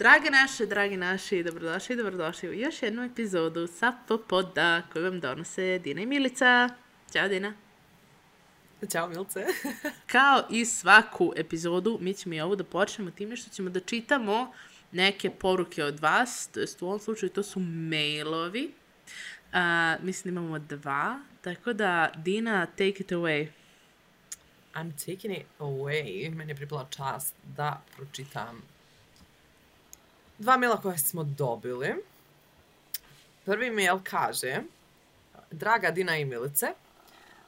Drage naše, dragi naši, dobrodošli i dobrodošli u još jednu epizodu sa Popoda koju vam donose Dina i Milica. Ćao Dina. Ćao Milce. Kao i svaku epizodu, mi ćemo i ovu da počnemo time što ćemo da čitamo neke poruke od vas, to jest u ovom slučaju to su mailovi. Uh, mislim da imamo dva, tako da Dina, take it away. I'm taking it away. Meni je pripala čast da pročitam dva maila koje smo dobili. Prvi mail kaže Draga Dina i Milice,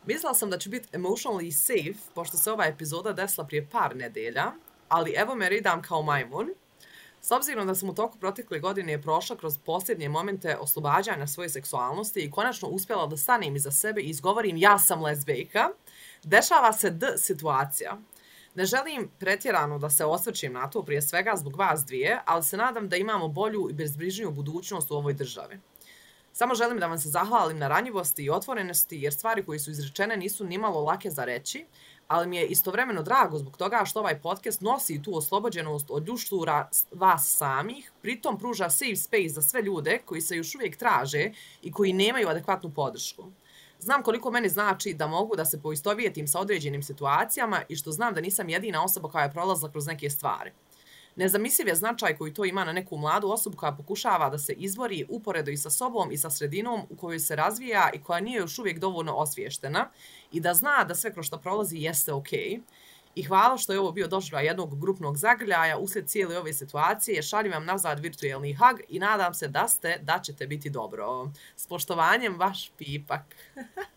mislila sam da će biti emotionally safe, pošto se ova epizoda desila prije par nedelja, ali evo me ridam kao majmun. S obzirom da sam u toku protekle godine prošla kroz posljednje momente oslobađanja svoje seksualnosti i konačno uspjela da stanem iza sebe i izgovorim ja sam lesbejka, dešava se d situacija. Ne želim pretjerano da se osvrćim na to prije svega zbog vas dvije, ali se nadam da imamo bolju i bezbrižniju budućnost u ovoj državi. Samo želim da vam se zahvalim na ranjivosti i otvorenosti, jer stvari koje su izrečene nisu nimalo lake za reći, ali mi je istovremeno drago zbog toga što ovaj podcast nosi tu oslobođenost od ljuštura vas samih, pritom pruža safe space za sve ljude koji se još uvijek traže i koji nemaju adekvatnu podršku. Znam koliko meni znači da mogu da se poistovijetim sa određenim situacijama i što znam da nisam jedina osoba koja je prolazila kroz neke stvari. Nezamisliv je značaj koji to ima na neku mladu osobu koja pokušava da se izvori uporedo i sa sobom i sa sredinom u kojoj se razvija i koja nije još uvijek dovoljno osviještena i da zna da sve kroz što prolazi jeste okej. Okay. I hvala što je ovo bio doživljaj jednog grupnog zagrljaja usled cijele ove situacije. Šaljem vam nazad virtuelni hug i nadam se da ste, da ćete biti dobro. S poštovanjem, vaš pipak.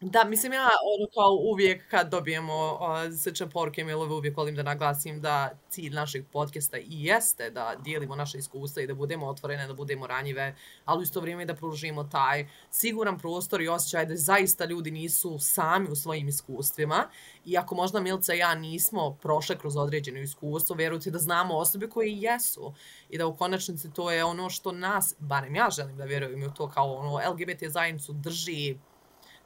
Da, mislim ja ono kao uvijek kad dobijemo uh, slične poruke mailove uvijek volim da naglasim da cilj našeg podcasta i jeste da dijelimo naše iskustva i da budemo otvorene, da budemo ranjive, ali u isto vrijeme da pružimo taj siguran prostor i osjećaj da zaista ljudi nisu sami u svojim iskustvima. I ako možda Milca i ja nismo prošle kroz određeno iskustvo, vjerujte da znamo osobe koje jesu. I da u konačnici to je ono što nas, barem ja želim da vjerujem u to kao ono LGBT zajednicu drži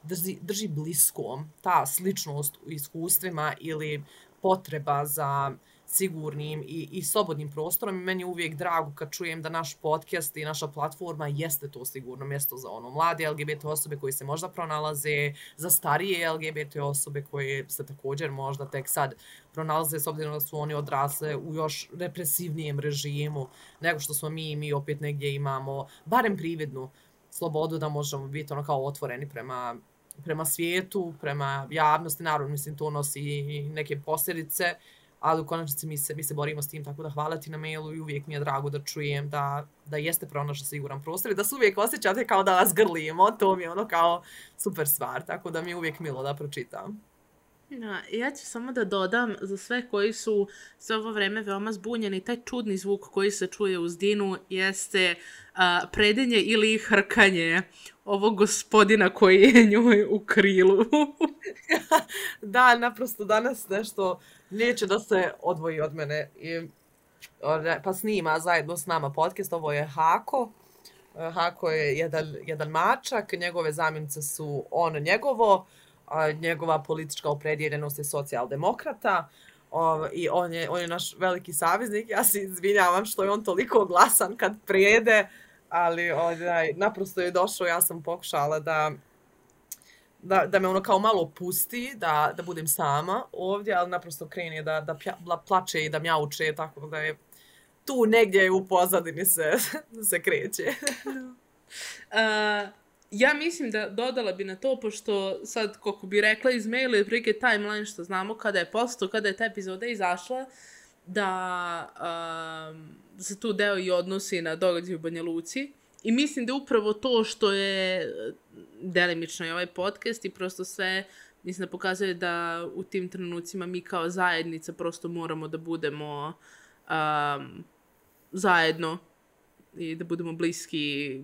drži, drži blisko ta sličnost u iskustvima ili potreba za sigurnim i, i slobodnim prostorom. I meni je uvijek drago kad čujem da naš podcast i naša platforma jeste to sigurno mjesto za ono mlade LGBT osobe koji se možda pronalaze, za starije LGBT osobe koje se također možda tek sad pronalaze s obzirom da su oni odrasle u još represivnijem režimu nego što smo mi i mi opet negdje imamo barem prividnu slobodu da možemo biti ono kao otvoreni prema prema svijetu, prema javnosti, naravno, mislim, to nosi i neke posljedice, ali u konačnici mi se, mi se borimo s tim, tako da hvala ti na mailu i uvijek mi je drago da čujem da, da jeste pronašao siguran prostor i da se uvijek osjećate kao da vas grlimo, to mi je ono kao super stvar, tako da mi je uvijek milo da pročitam. Ja, ja ću samo da dodam za sve koji su sve ovo vreme veoma zbunjeni, taj čudni zvuk koji se čuje uz Dinu jeste a, predenje ili hrkanje ovog gospodina koji je njoj u krilu. da, naprosto danas nešto neće da se odvoji od mene. I, pa snima zajedno s nama podcast, ovo je Hako. Hako je jedan, jedan mačak, njegove zamjenice su on njegovo, njegova politička opredjeljenost je socijaldemokrata o, i on je, on je naš veliki saveznik. Ja se izvinjavam što je on toliko glasan kad prijede, ali onaj, naprosto je došao, ja sam pokušala da, da, da me ono kao malo pusti, da, da budem sama ovdje, ali naprosto krene da, da pja, plače i da mjauče, tako da je tu negdje u pozadini se, se kreće. uh, ja mislim da dodala bi na to, pošto sad, kako bi rekla iz maila, je prilike timeline što znamo kada je posto, kada je ta epizoda izašla, da um, se tu deo i odnosi na događaj u Banja Luci. I mislim da upravo to što je uh, delimično i ovaj podcast i prosto sve, mislim da pokazuje da u tim trenucima mi kao zajednica prosto moramo da budemo um, zajedno i da budemo bliski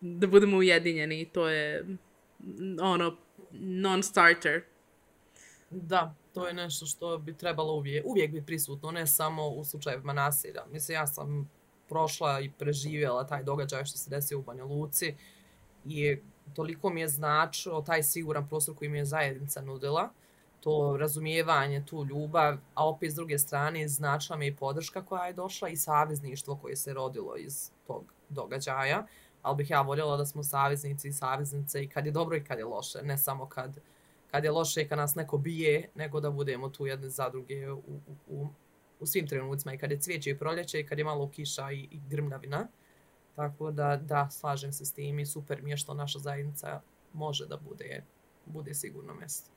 da budemo ujedinjeni to je mm, ono non-starter da to je nešto što bi trebalo uvijek, uvijek biti prisutno, ne samo u slučajevima nasilja. Mislim, ja sam prošla i preživjela taj događaj što se desio u Banja Luci i toliko mi je značio taj siguran prostor koji mi je zajednica nudila, to razumijevanje, tu ljubav, a opet s druge strane značila mi i podrška koja je došla i savezništvo koje se rodilo iz tog događaja. Ali bih ja voljela da smo saveznici i saveznice i kad je dobro i kad je loše, ne samo kad, kad je loše i kad nas neko bije, nego da budemo tu jedne za druge u, u, u, u svim trenucima i kad je cvijeće i proljeće i kad je malo kiša i, i grmljavina. Tako da, da, slažem se s tim i super mi je što naša zajednica može da bude, bude sigurno mjesto.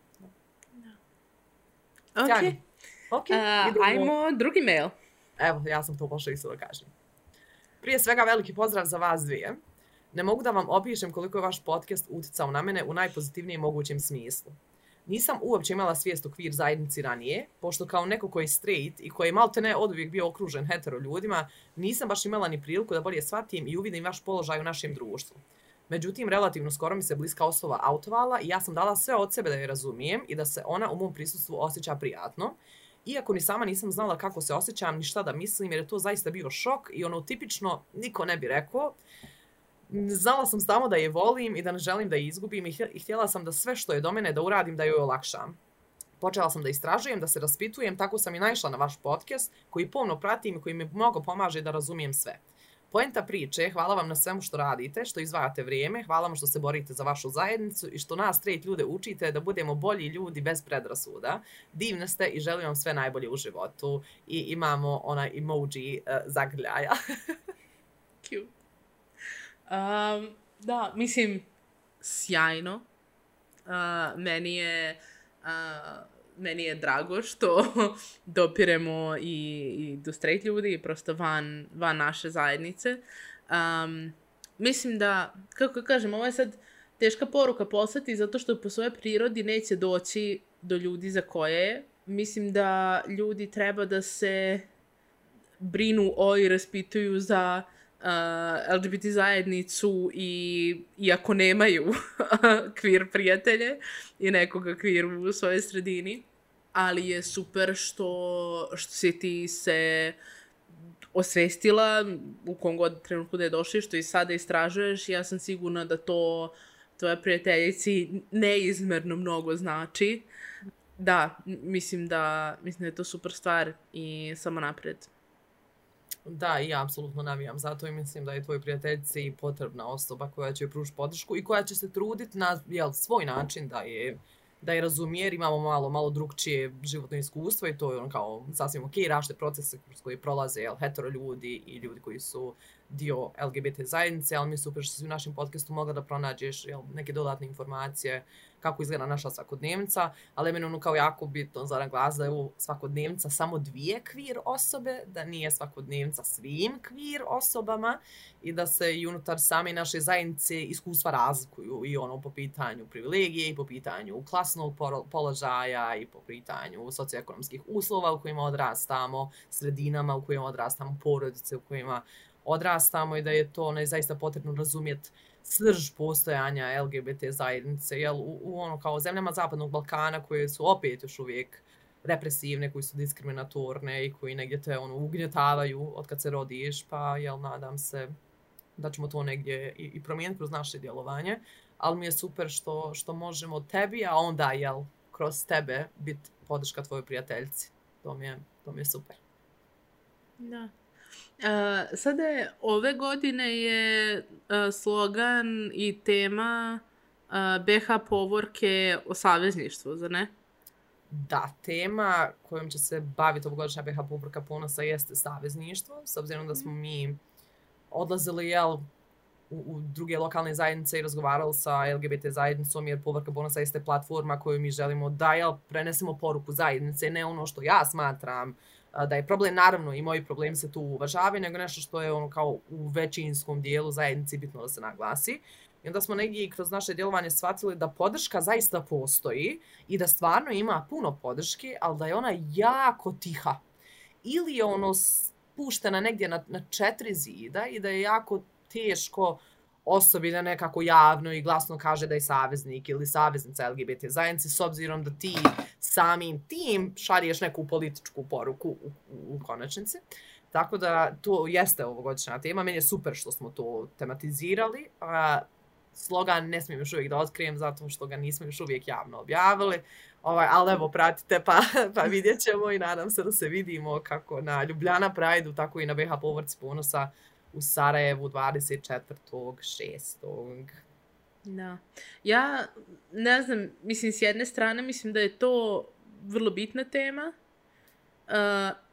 Ok. okay. Uh, ajmo drugi mail. Evo, ja sam to pošla isto da kažem. Prije svega veliki pozdrav za vas dvije. Ne mogu da vam opišem koliko je vaš podcast uticao na mene u najpozitivnijem mogućem smislu. Nisam uopće imala svijest o queer zajednici ranije, pošto kao neko koji je straight i koji je malte ne od uvijek bio okružen hetero ljudima, nisam baš imala ni priliku da bolje shvatim i uvidim vaš položaj u našem društvu. Međutim, relativno skoro mi se bliska osoba autovala i ja sam dala sve od sebe da je razumijem i da se ona u mom prisustvu osjeća prijatno. Iako ni sama nisam znala kako se osjećam ni šta da mislim, jer je to zaista bio šok i ono tipično niko ne bi rekao. Znala sam samo da je volim i da ne želim da je izgubim i htjela sam da sve što je do mene da uradim da joj olakšam. Počela sam da istražujem, da se raspitujem, tako sam i naišla na vaš podcast koji pomno pratim i koji mi mnogo pomaže da razumijem sve. Poenta priče, hvala vam na svemu što radite, što izvajate vrijeme, hvala vam što se borite za vašu zajednicu i što nas straight ljude učite da budemo bolji ljudi bez predrasuda. Divne ste i želim vam sve najbolje u životu. I imamo onaj emoji uh, zagrljaja. Cute. Um, da, mislim, sjajno. Uh, meni je... Uh, meni je drago što dopiremo i, i do straight ljudi i prosto van, van naše zajednice. Um, mislim da, kako kažem, ovo je sad teška poruka poslati zato što po svojoj prirodi neće doći do ljudi za koje je. Mislim da ljudi treba da se brinu o i raspituju za Eh, uh, LGBT zajednicu i iako nemaju queer prijatelje i nekoga queer u svojoj sredini ali je super što, što si ti se osvestila u kom god trenutku da je došli, što i sada istražuješ. Ja sam sigurna da to tvoje prijateljici neizmerno mnogo znači. Da, mislim da, mislim da je to super stvar i samo napred. Da, i ja apsolutno navijam zato i mislim da je tvoj prijateljci potrebna osoba koja će pružiti podršku i koja će se truditi na jel, svoj način da je da je razumije, jer imamo malo, malo drugčije životno iskustvo i to je on kao sasvim ok, rašte procese kroz koji prolaze jel, hetero ljudi i ljudi koji su dio LGBT zajednice, ali mi je super što si u našem podcastu mogla da pronađeš jel, neke dodatne informacije kako izgleda naša svakodnevnica, ali je meni ono kao jako bitno za naglas da je u svakodnevnica samo dvije kvir osobe, da nije svakodnevnica svim kvir osobama i da se i unutar same naše zajednice iskustva razlikuju i ono po pitanju privilegije i po pitanju klasnog položaja i po pitanju socioekonomskih uslova u kojima odrastamo, sredinama u kojima odrastamo, porodice u kojima odrastamo i da je to ne zaista potrebno razumjeti srž postojanja LGBT zajednice, jel, u, u ono kao zemljama Zapadnog Balkana koje su opet još uvijek represivne, koji su diskriminatorne i koji negdje te ono, ugnjetavaju od kad se rodiš, pa jel, nadam se da ćemo to negdje i, i promijeniti kroz naše djelovanje, ali mi je super što, što možemo tebi, a onda jel, kroz tebe biti podrška tvojoj prijateljci. To mi je, to mi je super. Da. Uh, sada je, ove godine je uh, slogan i tema uh, BH povorke o savezništvu, za ne? Da, tema kojom će se baviti ovogodišnja BH povorka ponosa jeste savezništvo, s obzirom da smo mi odlazili, jel, u, u druge lokalne zajednice i razgovarali sa LGBT zajednicom, jer povorka ponosa jeste platforma koju mi želimo da, jel, prenesemo poruku zajednice, ne ono što ja smatram da je problem, naravno i moji problemi se tu uvažavaju, nego nešto što je ono kao u većinskom dijelu zajednici bitno da se naglasi. I onda smo negdje kroz naše djelovanje shvatili da podrška zaista postoji i da stvarno ima puno podrške, ali da je ona jako tiha. Ili je ono puštena negdje na, na četiri zida i da je jako teško uh, osobi da nekako javno i glasno kaže da je saveznik ili saveznica LGBT zajednice s obzirom da ti samim tim šariješ neku političku poruku u, u, u konačnici. Tako da to jeste ovogodišnja tema. Meni je super što smo to tematizirali. A, slogan ne smijem još uvijek da otkrijem zato što ga nismo još uvijek javno objavili, Ovaj, ali evo, pratite pa, pa vidjet ćemo i nadam se da se vidimo kako na Ljubljana Pride tako i na BH Povrci ponosa u Sarajevu 24.6. Da. Ja ne znam, mislim, s jedne strane mislim da je to vrlo bitna tema. Uh,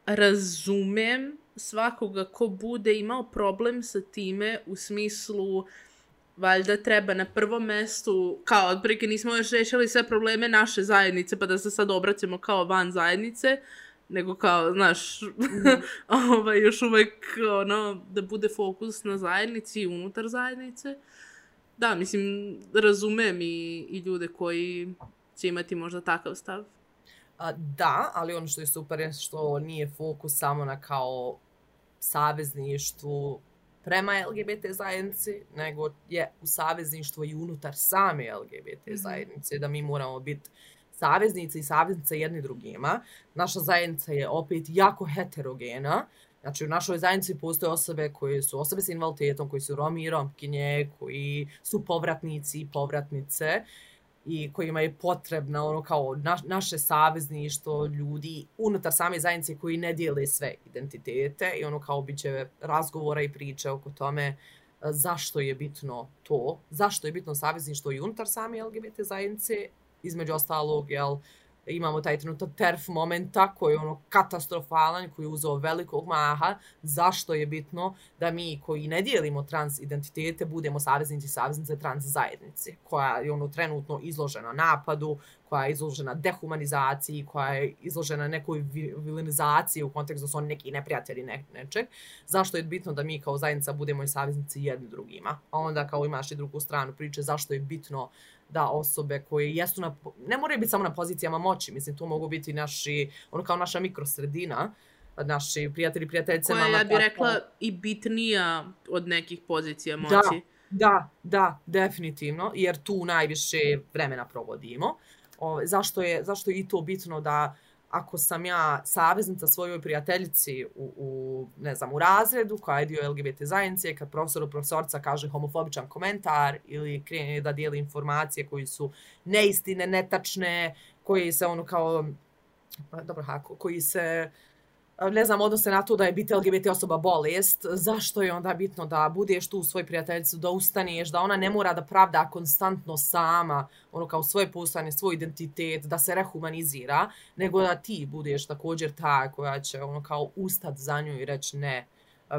razumem svakoga ko bude imao problem sa time u smislu valjda treba na prvom mestu, kao otprilike nismo još rešili sve probleme naše zajednice, pa da se sad obraćamo kao van zajednice, nego kao, znaš, mm. ovaj, još uvek, ono, da bude fokus na zajednici i unutar zajednice. Da, mislim, razumem i, i ljude koji će imati možda takav stav. A, da, ali ono što je super je što nije fokus samo na kao savezništvu prema LGBT zajednici, nego je u savezništvu i unutar same LGBT mm -hmm. zajednice, da mi moramo biti saveznice i saveznice jedni drugima. Naša zajednica je opet jako heterogena, Znači, u našoj zajednici postoje osobe koje su osobe s invaliditetom, koji su romi i romkinje, koji su povratnici i povratnice i kojima je potrebno ono kao na, naše savezništvo ljudi unutar same zajednice koji ne dijele sve identitete i ono kao biće razgovora i priče oko tome e, zašto je bitno to, zašto je bitno savezništvo i unutar same LGBT zajednice, između ostalog, jel, imamo taj trenutak terf momenta koji je ono katastrofalan, koji je uzeo velikog maha, zašto je bitno da mi koji ne dijelimo trans identitete budemo saveznici i saveznice trans zajednice, koja je ono trenutno izložena napadu, koja je izložena dehumanizaciji, koja je izložena nekoj vilinizaciji u kontekstu da su oni neki neprijatelji ne, nečeg. Zašto je bitno da mi kao zajednica budemo i saveznici jedni drugima? A onda kao imaš i drugu stranu priče zašto je bitno da osobe koje jesu na, ne moraju biti samo na pozicijama moći, mislim, tu mogu biti naši, ono kao naša mikrosredina, naši prijatelji, prijateljice. Koja, ja bih rekla, i bitnija od nekih pozicija moći. Da, da, da, definitivno, jer tu najviše vremena provodimo ovaj, zašto, je, zašto je i to bitno da ako sam ja saveznica svojoj prijateljici u, u, ne znam, u razredu koja je dio LGBT zajednice, kad profesor profesorca kaže homofobičan komentar ili krene da dijeli informacije koji su neistine, netačne, koji se ono kao, pa, dobro, hako, koji se uh, ne znam, odnose na to da je biti LGBT osoba bolest, zašto je onda bitno da budeš tu u svoj prijateljicu, da ustaneš, da ona ne mora da pravda konstantno sama, ono kao svoje postanje, svoj identitet, da se rehumanizira, nego da ti budeš također ta koja će ono kao ustat za nju i reći ne,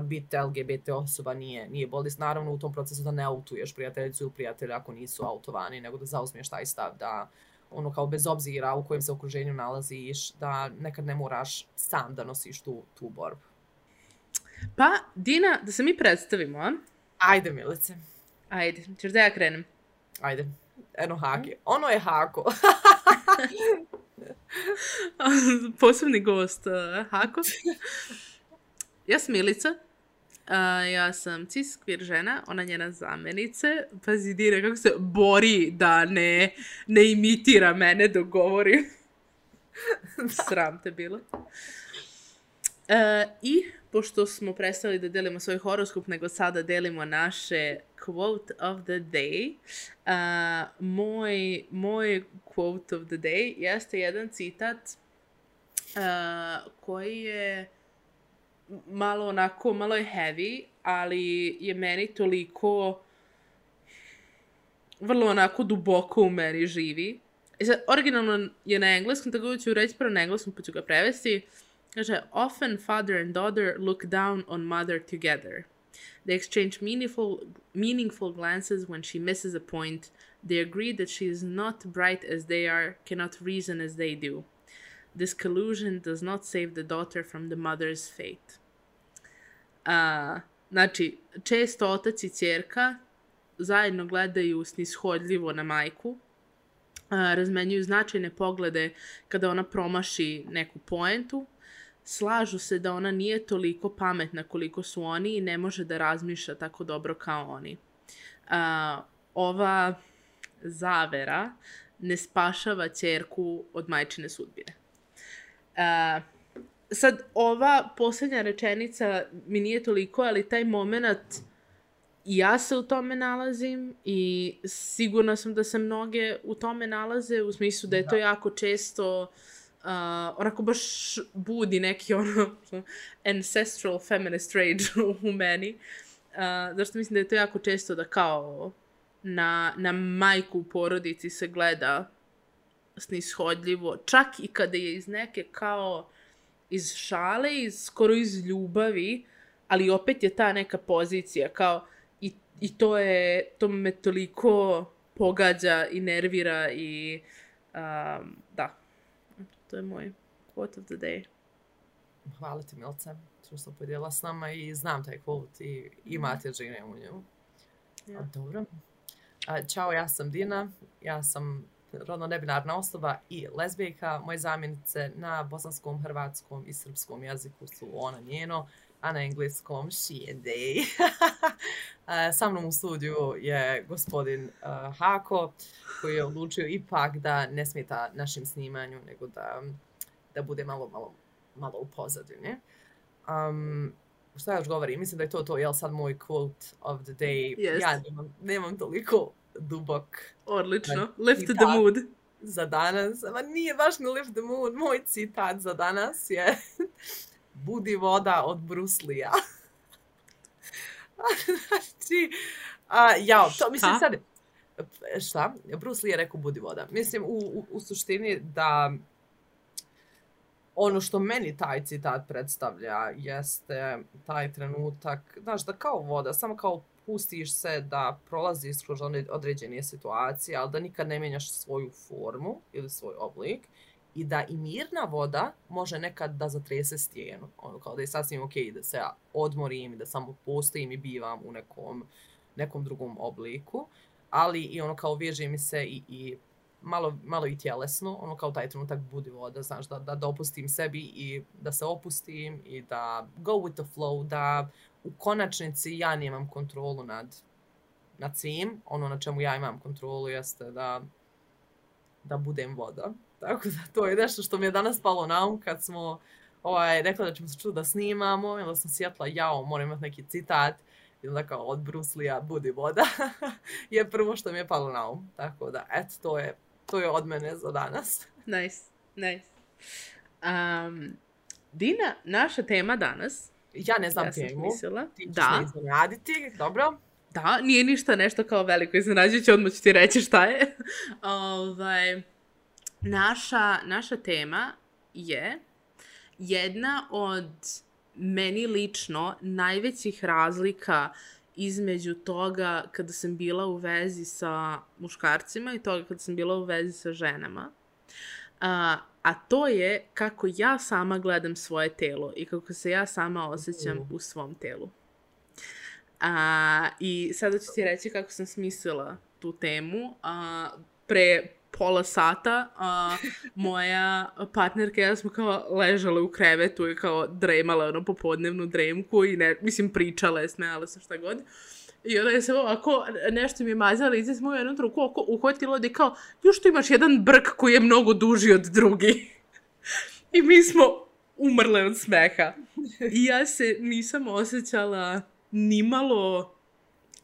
biti LGBT osoba nije, nije bolest. Naravno u tom procesu da ne autuješ prijateljicu ili prijatelja ako nisu autovani, nego da zauzmiješ taj stav da ono kao bez obzira u kojem se okruženju nalaziš, da nekad ne moraš sam da nosiš tu, tu borbu. Pa, Dina, da se mi predstavimo, a? Ajde, Milice. Ajde, ćeš da ja krenem? Ajde, eno hake. Ono je hako. Posebni gost, uh, hako. Ja sam Milica. Uh, ja sam cis queer žena, ona njena zamenice. Pazi, dire kako se bori da ne, ne imitira mene dok govori. Sram te bilo. Uh, I pošto smo prestali da delimo svoj horoskop, nego sada delimo naše quote of the day. Uh, moj, moj quote of the day jeste jedan citat uh, koji je malo onako, malo je heavy, ali je meni toliko vrlo onako duboko u meni živi. I sad, originalno je na engleskom, tako da ću reći prvo na engleskom, pa ću ga prevesti. Kaže, often father and daughter look down on mother together. They exchange meaningful, meaningful glances when she misses a point. They agree that she is not bright as they are, cannot reason as they do. This collusion does not save the daughter from the mother's fate. Uh, znači, često otac i cjerka zajedno gledaju snishodljivo na majku, a, razmenjuju značajne poglede kada ona promaši neku poentu, slažu se da ona nije toliko pametna koliko su oni i ne može da razmišlja tako dobro kao oni. A, ova zavera ne spašava cjerku od majčine sudbine. A, sad, ova posljednja rečenica mi nije toliko, ali taj moment ja se u tome nalazim i sigurna sam da se mnoge u tome nalaze u smislu da je to jako često uh, onako baš budi neki ono ancestral feminist rage u meni. Uh, zašto mislim da je to jako često da kao na, na majku u porodici se gleda snishodljivo, čak i kada je iz neke kao iz šale, iz, skoro iz ljubavi, ali opet je ta neka pozicija kao i, i to je, to me toliko pogađa i nervira i um, da, to je moj quote of the day. Hvala ti Milce, što sam podijela s nama i znam taj quote i imate žene u njemu. Ja. Dobro. A, čao, ja sam Dina, ja sam rodno nebinarna osoba i lezbijka. Moje zamjenice na bosanskom, hrvatskom i srpskom jeziku su ona njeno, a na engleskom she and they. Sa mnom u studiju je gospodin uh, Hako, koji je odlučio ipak da ne smeta našim snimanju, nego da, da bude malo, malo, malo u pozadini. Um, šta još govori? Mislim da je to to, jel sad moj quote of the day. Yes. Ja nemam, nemam toliko dubok. Odlično. Lift the mood. Za danas. Ma nije baš ni lift the mood. Moj citat za danas je Budi voda od Bruslija. znači, a, jao, to mislim sad... Šta? Bruce Lee je rekao budi voda. Mislim, u, u, u suštini da ono što meni taj citat predstavlja jeste taj trenutak, znaš, da kao voda, samo kao pustiš se da prolaziš kroz određene situacije, ali da nikad ne mijenjaš svoju formu ili svoj oblik i da i mirna voda može nekad da zatrese stijenu. Ono kao da je sasvim ok da se ja odmorim i da samo postojim i bivam u nekom, nekom drugom obliku. Ali i ono kao vježe mi se i, i malo, malo i tjelesno, ono kao taj trenutak budi voda, znaš, da, da dopustim sebi i da se opustim i da go with the flow, da u konačnici ja nemam kontrolu nad, nad svim. Ono na čemu ja imam kontrolu jeste da, da budem voda. Tako da to je nešto što mi je danas palo na um kad smo ovaj, rekla da ćemo se čuti da snimamo. I onda sam sjetla, jao, moram imati neki citat. I onda kao od Bruslija, budi voda. je prvo što mi je palo na um. Tako da, eto, to je, to je od mene za danas. Nice, nice. Um, Dina, naša tema danas Ja ne znam ja temu. Mislila. Ti ćeš da. iznenaditi, dobro. Da, nije ništa nešto kao veliko iznenađujuće, odmah ću ti reći šta je. ovaj, naša, naša tema je jedna od meni lično najvećih razlika između toga kada sam bila u vezi sa muškarcima i toga kada sam bila u vezi sa ženama. Uh, a to je kako ja sama gledam svoje telo i kako se ja sama osjećam uh. u svom telu. A, I sada ću ti reći kako sam smislila tu temu. A, pre pola sata a, moja partnerka ja smo kao ležale u krevetu i kao dremala ono popodnevnu dremku i ne, mislim pričale, smejale se šta god. I onda je se ovako, nešto mi je mazala lice s moju jednu ruku oko uhvatilo da je kao, još tu imaš jedan brk koji je mnogo duži od drugi. I mi smo umrle od smeha. I ja se nisam osjećala nimalo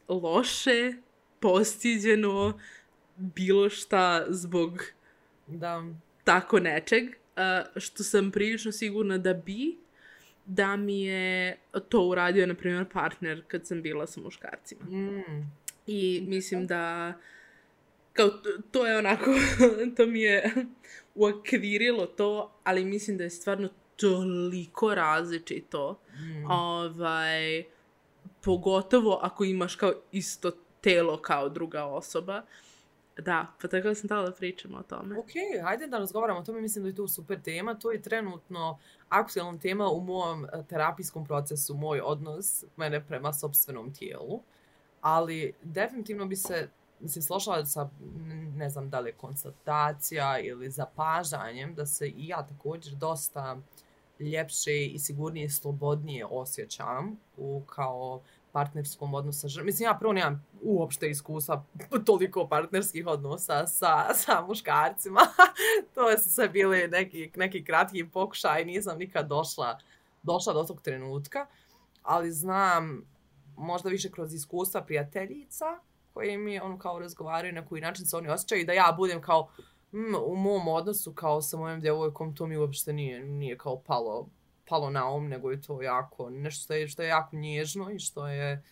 loše, postiđeno, bilo šta zbog da. tako nečeg, što sam prilično sigurna da bi, da mi je to uradio, na primjer, partner kad sam bila sa muškarcima. Mm. I mislim da kao to je onako, to mi je uakvirilo to, ali mislim da je stvarno toliko različito. Mm. Ovaj, pogotovo ako imaš kao isto telo kao druga osoba. Da, pa tako sam tala da pričamo o tome. Ok, hajde da razgovaramo o tome, mislim da je to super tema. To je trenutno aktualna tema u mom eh, terapijskom procesu, moj odnos mene prema sobstvenom tijelu. Ali definitivno bi se mislim, složila sa, ne znam da li je konstatacija ili zapažanjem, da se i ja također dosta ljepše i sigurnije i slobodnije osjećam u kao partnerskom odnosu sa ženom. Mislim, ja prvo nemam uopšte iskustva toliko partnerskih odnosa sa, sa muškarcima. to su sve bili neki, neki kratki pokušaj, nisam nikad došla, došla do tog trenutka. Ali znam možda više kroz iskustva prijateljica koje mi ono kao razgovaraju na koji način se oni osjećaju i da ja budem kao mm, u mom odnosu kao sa mojom djevojkom to mi uopšte nije, nije kao palo, palo na um, nego je to jako nešto što je, što je jako nježno i što je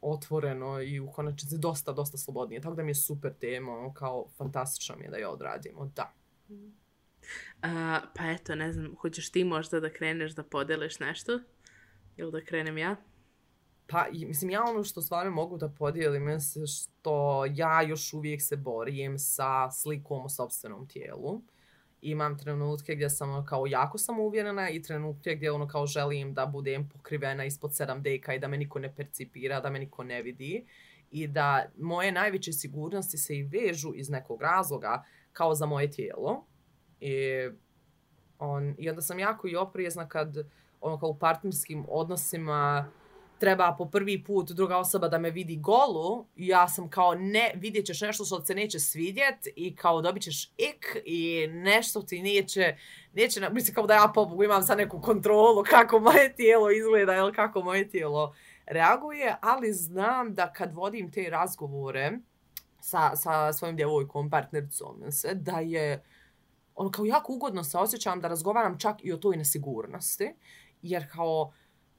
otvoreno i u konačnici dosta, dosta slobodnije. Tako da mi je super tema, ono, kao fantastično mi je da je odradimo, da. A, pa eto, ne znam, hoćeš ti možda da kreneš da podeliš nešto? Ili da krenem ja? Pa, mislim, ja ono što stvarno mogu da podijelim je što ja još uvijek se borim sa slikom u sobstvenom tijelu. Imam trenutke gdje sam ono, kao jako sam uvjerena i trenutke gdje ono kao želim da budem pokrivena ispod 7 deka i da me niko ne percipira, da me niko ne vidi. I da moje najveće sigurnosti se i vežu iz nekog razloga kao za moje tijelo. I, on, i onda sam jako i oprijezna kad ono kao u partnerskim odnosima treba po prvi put druga osoba da me vidi golu, ja sam kao ne, vidjet ćeš nešto što se neće svidjet i kao dobit ćeš ik i nešto ti neće, neće, mislim kao da ja pobogu imam sad neku kontrolu kako moje tijelo izgleda ili kako moje tijelo reaguje, ali znam da kad vodim te razgovore sa, sa svojim djevojkom, partnericom, da je ono kao jako ugodno se osjećam da razgovaram čak i o toj nesigurnosti, jer kao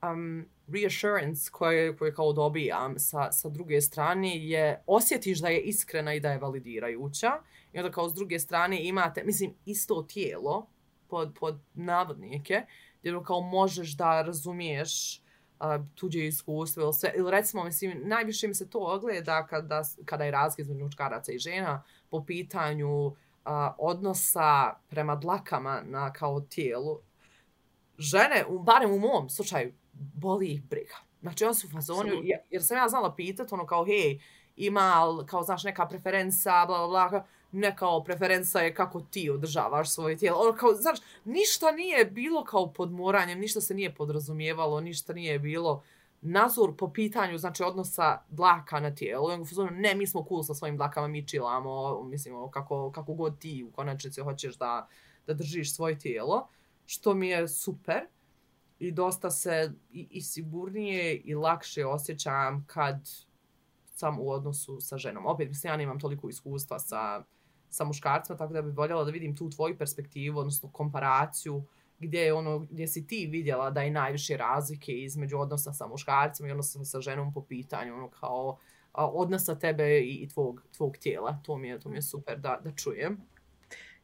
um, reassurance koje, koje kao dobijam sa, sa druge strane je osjetiš da je iskrena i da je validirajuća. I onda kao s druge strane imate, mislim, isto tijelo pod, pod navodnike gdje ono kao možeš da razumiješ uh, tuđe iskustvo ili sve, ili recimo, mislim, najviše mi se to ogleda kada, kada je razgledno između muškaraca i žena po pitanju uh, odnosa prema dlakama na kao tijelu. Žene, barem u mom slučaju, boli ih briga. Znači, on su u fazonu, jer, jer sam ja znala pitat, ono kao, hej, ima, kao, znaš, neka preferenca, bla, bla, bla, ne kao preferenca je kako ti održavaš svoje tijelo. Ono kao, znaš, ništa nije bilo kao pod moranjem, ništa se nije podrazumijevalo, ništa nije bilo nazor po pitanju, znači, odnosa dlaka na tijelo. On fazonu, ne, mi smo cool sa svojim dlakama, mi čilamo, mislim, ono, kako, kako god ti u konačnici hoćeš da, da držiš svoje tijelo što mi je super i dosta se i, i sigurnije i lakše osjećam kad sam u odnosu sa ženom. Opet, mislim, ja nemam toliko iskustva sa, sa muškarcima, tako da bih voljela da vidim tu tvoju perspektivu, odnosno komparaciju, gdje je ono, gdje si ti vidjela da je najviše razlike između odnosa sa muškarcima i odnosa sa ženom po pitanju, ono kao odnosa tebe i, i tvog, tvog tijela. To mi je, to mi je super da, da čujem.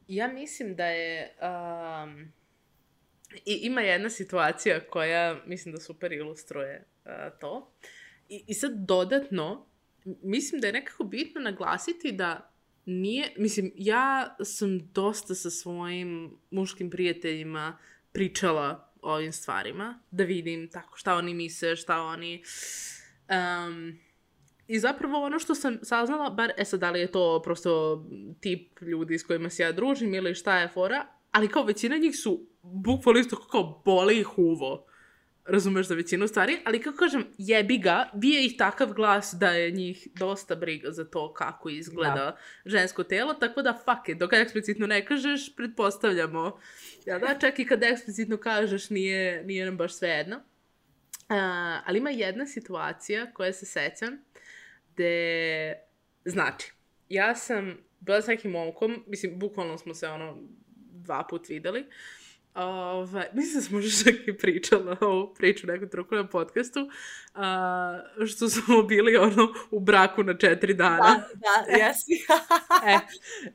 Ja mislim da je... Um I ima jedna situacija koja mislim da super ilustruje uh, to. I, I sad dodatno, mislim da je nekako bitno naglasiti da nije, mislim, ja sam dosta sa svojim muškim prijateljima pričala o ovim stvarima, da vidim tako šta oni misle, šta oni... Um, I zapravo ono što sam saznala, bar, e sad, da li je to prosto tip ljudi s kojima se ja družim ili šta je fora, ali kao većina njih su bukvalno isto kao boli ih uvo. Razumeš za većinu stvari, ali kako kažem, jebi ga, bije ih takav glas da je njih dosta briga za to kako izgleda da. žensko telo, tako da fuck it, dok eksplicitno ne kažeš, pretpostavljamo. Ja da, čak i kad eksplicitno kažeš, nije, nije nam baš sve jedno. Uh, ali ima jedna situacija koja se sećam, gde, znači, ja sam bila s nekim momkom, mislim, bukvalno smo se ono dva put videli, uh, Ove, mislim da smo možda čak i pričala o priču nekom truku na podcastu, a, što smo bili ono u braku na četiri dana. Da, da, jesi. e,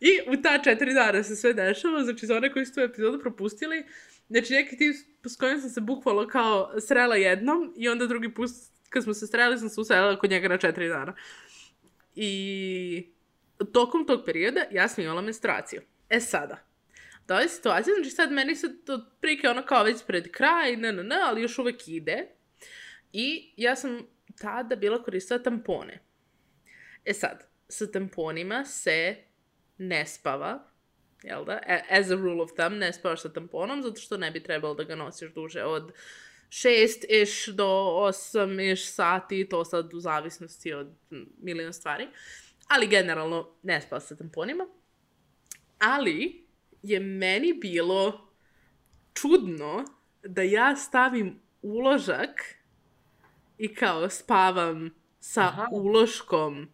I u ta četiri dana se sve dešava, znači za one koji su tu epizodu propustili, znači neki tip s kojim sam se bukvalo kao srela jednom i onda drugi put kad smo se sreli sam se uselila kod njega na četiri dana. I tokom tog perioda ja sam imala menstruaciju. E sada, da je situacija, znači sad meni se to prike ono kao već pred kraj, ne, ne, ne, ali još uvek ide. I ja sam tada bila koristila tampone. E sad, sa tamponima se ne spava, jel da? E, as a rule of thumb, ne spavaš sa tamponom, zato što ne bi trebalo da ga nosiš duže od 6 do 8 sati, to sad u zavisnosti od milion stvari. Ali generalno ne spava sa tamponima. Ali, je meni bilo čudno da ja stavim uložak i kao spavam sa Aha. uloškom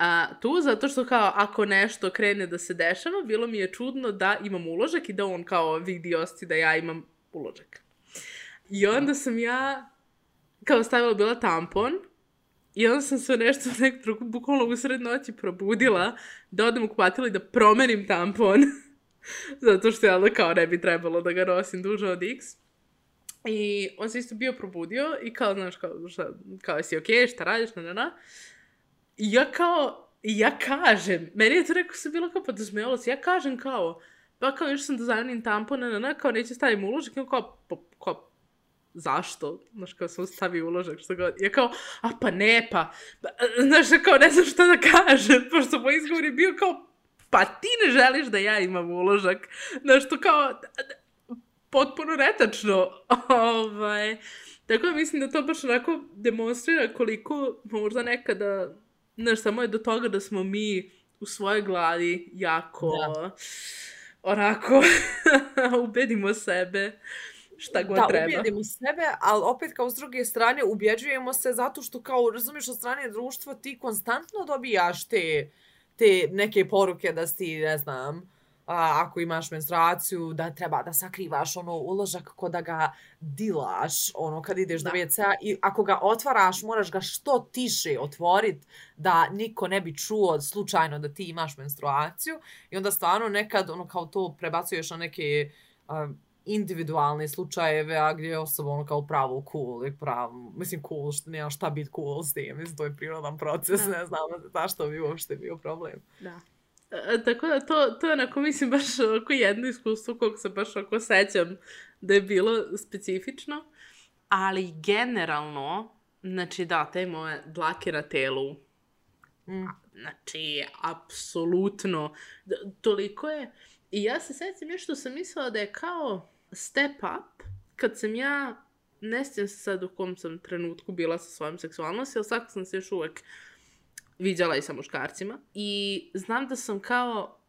a, tu, zato što kao ako nešto krene da se dešava, bilo mi je čudno da imam uložak i da on kao vidi osjeća da ja imam uložak. I onda sam ja kao stavila bila tampon i onda sam se nešto nek bukvalno usred noći probudila da odem u kupatilo i da promenim tampon. zato što ja ono kao ne bi trebalo da ga nosim duže od x. I on se isto bio probudio i kao, znaš, kao, šta, kao jesi okej, okay, šta radiš, na, na, na. I ja kao, ja kažem, meni je to rekao se bilo kao pa podrazmijalo se, ja kažem kao, pa kao još sam da tampon, na, na, na, kao neće stavim uložak, i on kao, pa, kao, zašto? Znaš, kao sam stavio uložak, što god. Ja kao, a pa ne, pa, pa znaš, kao ne znam šta da kažem, pošto moj izgovor je bio kao, pa ti ne želiš da ja imam uložak. Znaš, to kao, potpuno netačno. ovaj, tako da mislim da to baš onako demonstrira koliko možda nekada, znaš, samo je do toga da smo mi u svojoj glavi jako Da. onako ubedimo sebe šta god da, treba. ubijedimo sebe, ali opet kao s druge strane ubjeđujemo se zato što kao, razumiješ, od strane društva ti konstantno dobijaš te, te neke poruke da si, ne znam, a, ako imaš menstruaciju, da treba da sakrivaš ono uložak ko da ga dilaš, ono kad ideš Da. do WC-a i ako ga otvaraš, moraš ga što tiše otvorit da niko ne bi čuo slučajno da ti imaš menstruaciju i onda stvarno nekad ono kao to prebacuješ na neke a, individualne slučajeve, a gdje je osoba ono kao pravo cool i pravo, mislim cool, što nema šta biti cool s tim, mislim to je prirodan proces, Da. ne znam zašto bi uopšte bio problem. Da. E, tako da to, to je onako, mislim, baš onako jedno iskustvo kog se baš onako sećam da je bilo specifično. Ali generalno, znači da, te moje dlake na telu, Mm. znači, apsolutno, toliko je. I ja se sećam nešto sam mislila da je kao step up, kad sam ja, ne sjećam se sad u kom sam trenutku bila sa svojom seksualnosti, ali svakako sam se još uvek viđala i sa muškarcima. I znam da sam kao,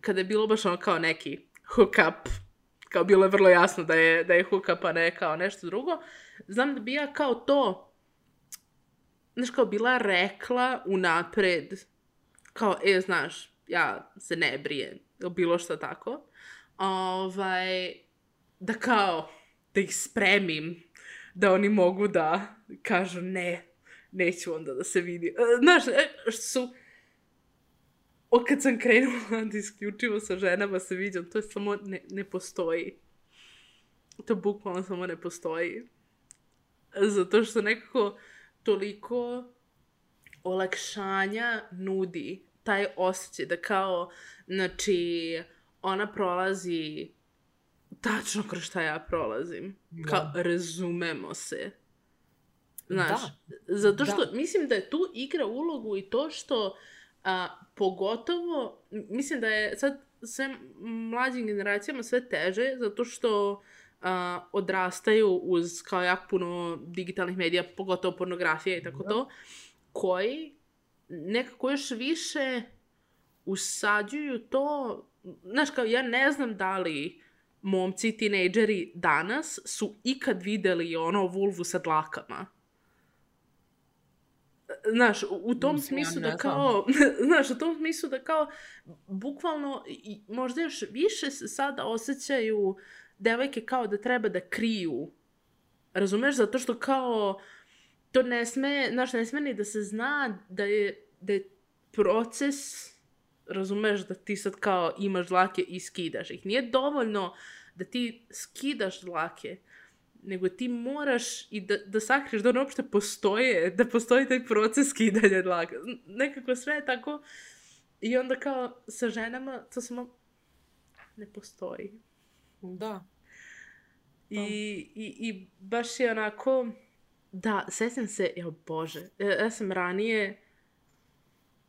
kada je bilo baš ono kao neki hook up, kao bilo je vrlo jasno da je, da je hook up, a ne kao nešto drugo, znam da bi ja kao to, znaš, kao bila rekla unapred, kao, e, znaš, ja se ne brijem, ili bilo što tako, ovaj, da kao, da ih spremim, da oni mogu da kažu ne, neću onda da se vidi. E, znaš, e, što su, o kad sam krenula da isključivo sa ženama se viđam, to je samo, ne, ne postoji. To bukvalno samo ne postoji. Zato što nekako toliko olakšanja nudi taj osjećaj da kao, znači, ona prolazi tačno kroz šta ja prolazim. Da. Kao, razumemo se. Znaš, Da. zato što Da. mislim da je tu igra ulogu i to što a, pogotovo, mislim da je sad sve mlađim generacijama sve teže, zato što a, odrastaju uz kao jako puno digitalnih medija, pogotovo pornografija i tako Da. to, koji nekako još više usađuju to, znaš kao ja ne znam da li momci, tinejdžeri danas su ikad videli ono vulvu sa dlakama. Znaš, u- tom Mislim, ja smislu ne da kao, znaš, u tom smislu da kao, bukvalno, i, možda još više se sada osjećaju devojke kao da treba da kriju. Razumeš? Zato što kao, to ne sme, znaš, ne sme ni da se zna da je, da je proces, razumeš, da ti sad kao imaš dlake i skidaš ih. Nije dovoljno da ti skidaš dlake, nego ti moraš i da, da sakriješ da one uopšte postoje, da postoji taj proces skidanja dlaka. Nekako sve je tako i onda kao sa ženama to samo ne postoji. Da. I, i, I baš je onako, da, sećam se, jo bože, ja, ja sam ranije,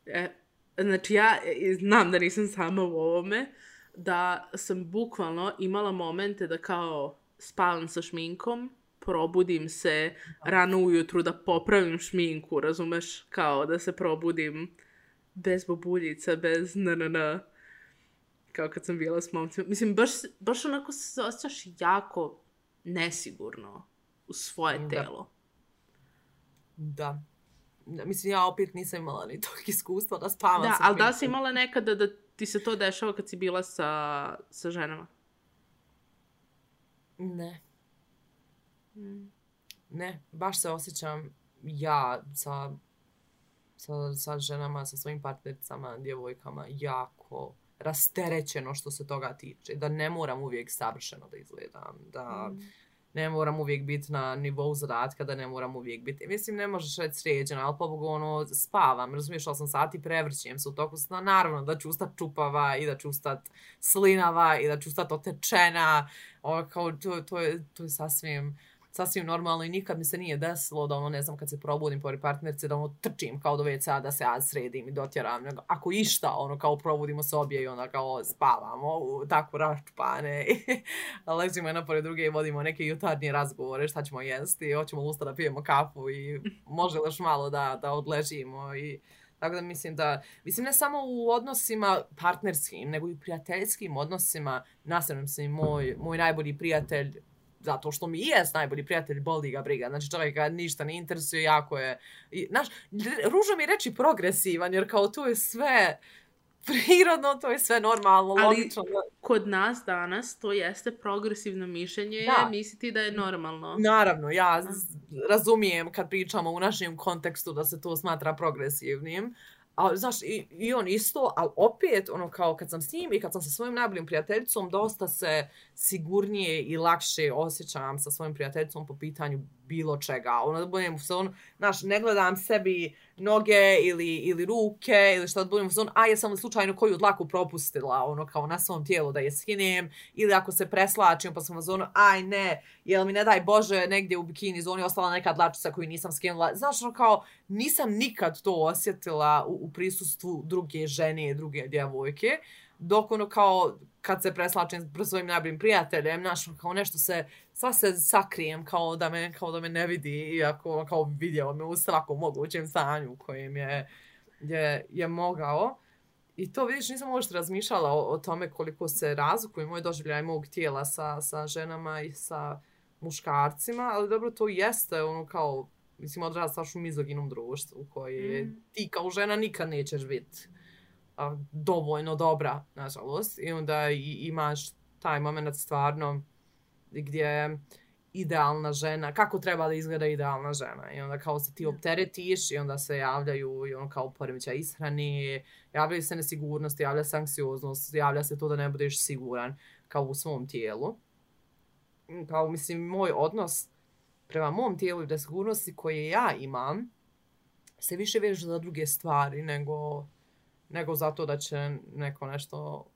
e, znači ja e, znam da nisam sama u ovome, da sam bukvalno imala momente da kao spavam sa šminkom, probudim se rano ujutru da popravim šminku, razumeš, kao da se probudim bez bubuljica, bez nn, kao kad sam bila s momcima. Mislim, baš, baš onako se osjećaš jako nesigurno u svoje Da. telo. Da. Da. Mislim, ja opet nisam imala ni tog iskustva da spavam Da, sa ali da si imala nekada da ti se to dešava kad si bila sa, sa ženama? Ne. Ne, baš se osjećam ja sa, sa, sa ženama, sa svojim partnericama, djevojkama, jako rasterećeno što se toga tiče. Da ne moram uvijek savršeno da izgledam, da ne moram uvijek biti na nivou zadatka, da ne moram uvijek biti. Mislim, ne možeš reći sređena, ali pobogu ono, spavam, razumiješ, 8 sati prevrćem se u toku sna. Naravno da ću ustat čupava i da ću ustat slinava i da ću ustat otečena. Ovo, kao, to, to, je, to je sasvim sasvim normalno i nikad mi se nije desilo da ono, ne znam, kad se probudim pored partnerce, da ono trčim kao do WC-a da se ja sredim i dotjeram. Nego, ako išta, ono, kao probudimo se obje i onda kao spavamo, u, tako raščpane. Ležimo jedna pored druge i vodimo neke jutarnje razgovore, šta ćemo jesti, hoćemo usta da pijemo kafu i može još malo da, da odležimo i Tako da mislim da, mislim ne samo u odnosima partnerskim, nego i prijateljskim odnosima, nastavljam se i moj, moj najbolji prijatelj zato što mi jest najbolji prijatelj, boli ga briga. Znači čovjek ga ništa ne interesuje, jako je... I, znaš, ružno mi je reći progresivan, jer kao to je sve prirodno, to je sve normalno, Ali- logično. Kod nas danas to jeste progresivno mišljenje, Da. misliti da je normalno. Naravno, ja razumijem kad pričamo u našem kontekstu da se to smatra progresivnim, A, znaš, i, i on isto, ali opet, ono kao kad sam s njim i kad sam sa svojim najboljim prijateljicom, dosta se sigurnije i lakše osjećam sa svojim prijateljicom po pitanju bilo čega. Ono da budem u on, znaš, ne gledam sebi noge ili, ili ruke ili što da budem u on, a jesam li slučajno koju dlaku propustila, ono kao na svom tijelu da je skinem, ili ako se preslačim pa sam u fazonu, aj ne, jel mi ne daj Bože negdje u bikini zoni ostala neka dlačica koju nisam skinula. Znaš, ono kao, nisam nikad to osjetila u, u prisustvu druge žene, druge djevojke, dok ono kao kad se preslačim s svojim najboljim prijateljem, znaš, kao nešto se, sva se sakrijem kao da me, kao da me ne vidi, iako kao vidio me u svakom mogućem stanju u kojem je, je, je mogao. I to vidiš, nisam uopšte razmišljala o, o tome koliko se razlikuje moj doživljaj mog tijela sa, sa ženama i sa muškarcima, ali dobro, to jeste ono kao, mislim, odrastaš u mizoginom društvu koje Mm. ti kao žena nikad nećeš biti a, dovoljno dobra, nažalost. I onda i, imaš taj moment stvarno gdje idealna žena, kako treba da izgleda idealna žena. I onda kao se ti opteretiš i onda se javljaju i ono kao poremeća ishrani, javljaju se nesigurnosti, javlja se anksioznost, javlja se to da ne budeš siguran kao u svom tijelu. Kao, mislim, moj odnos prema mom tijelu i nesigurnosti koje ja imam se više veže za druge stvari nego, nego zato da će neko nešto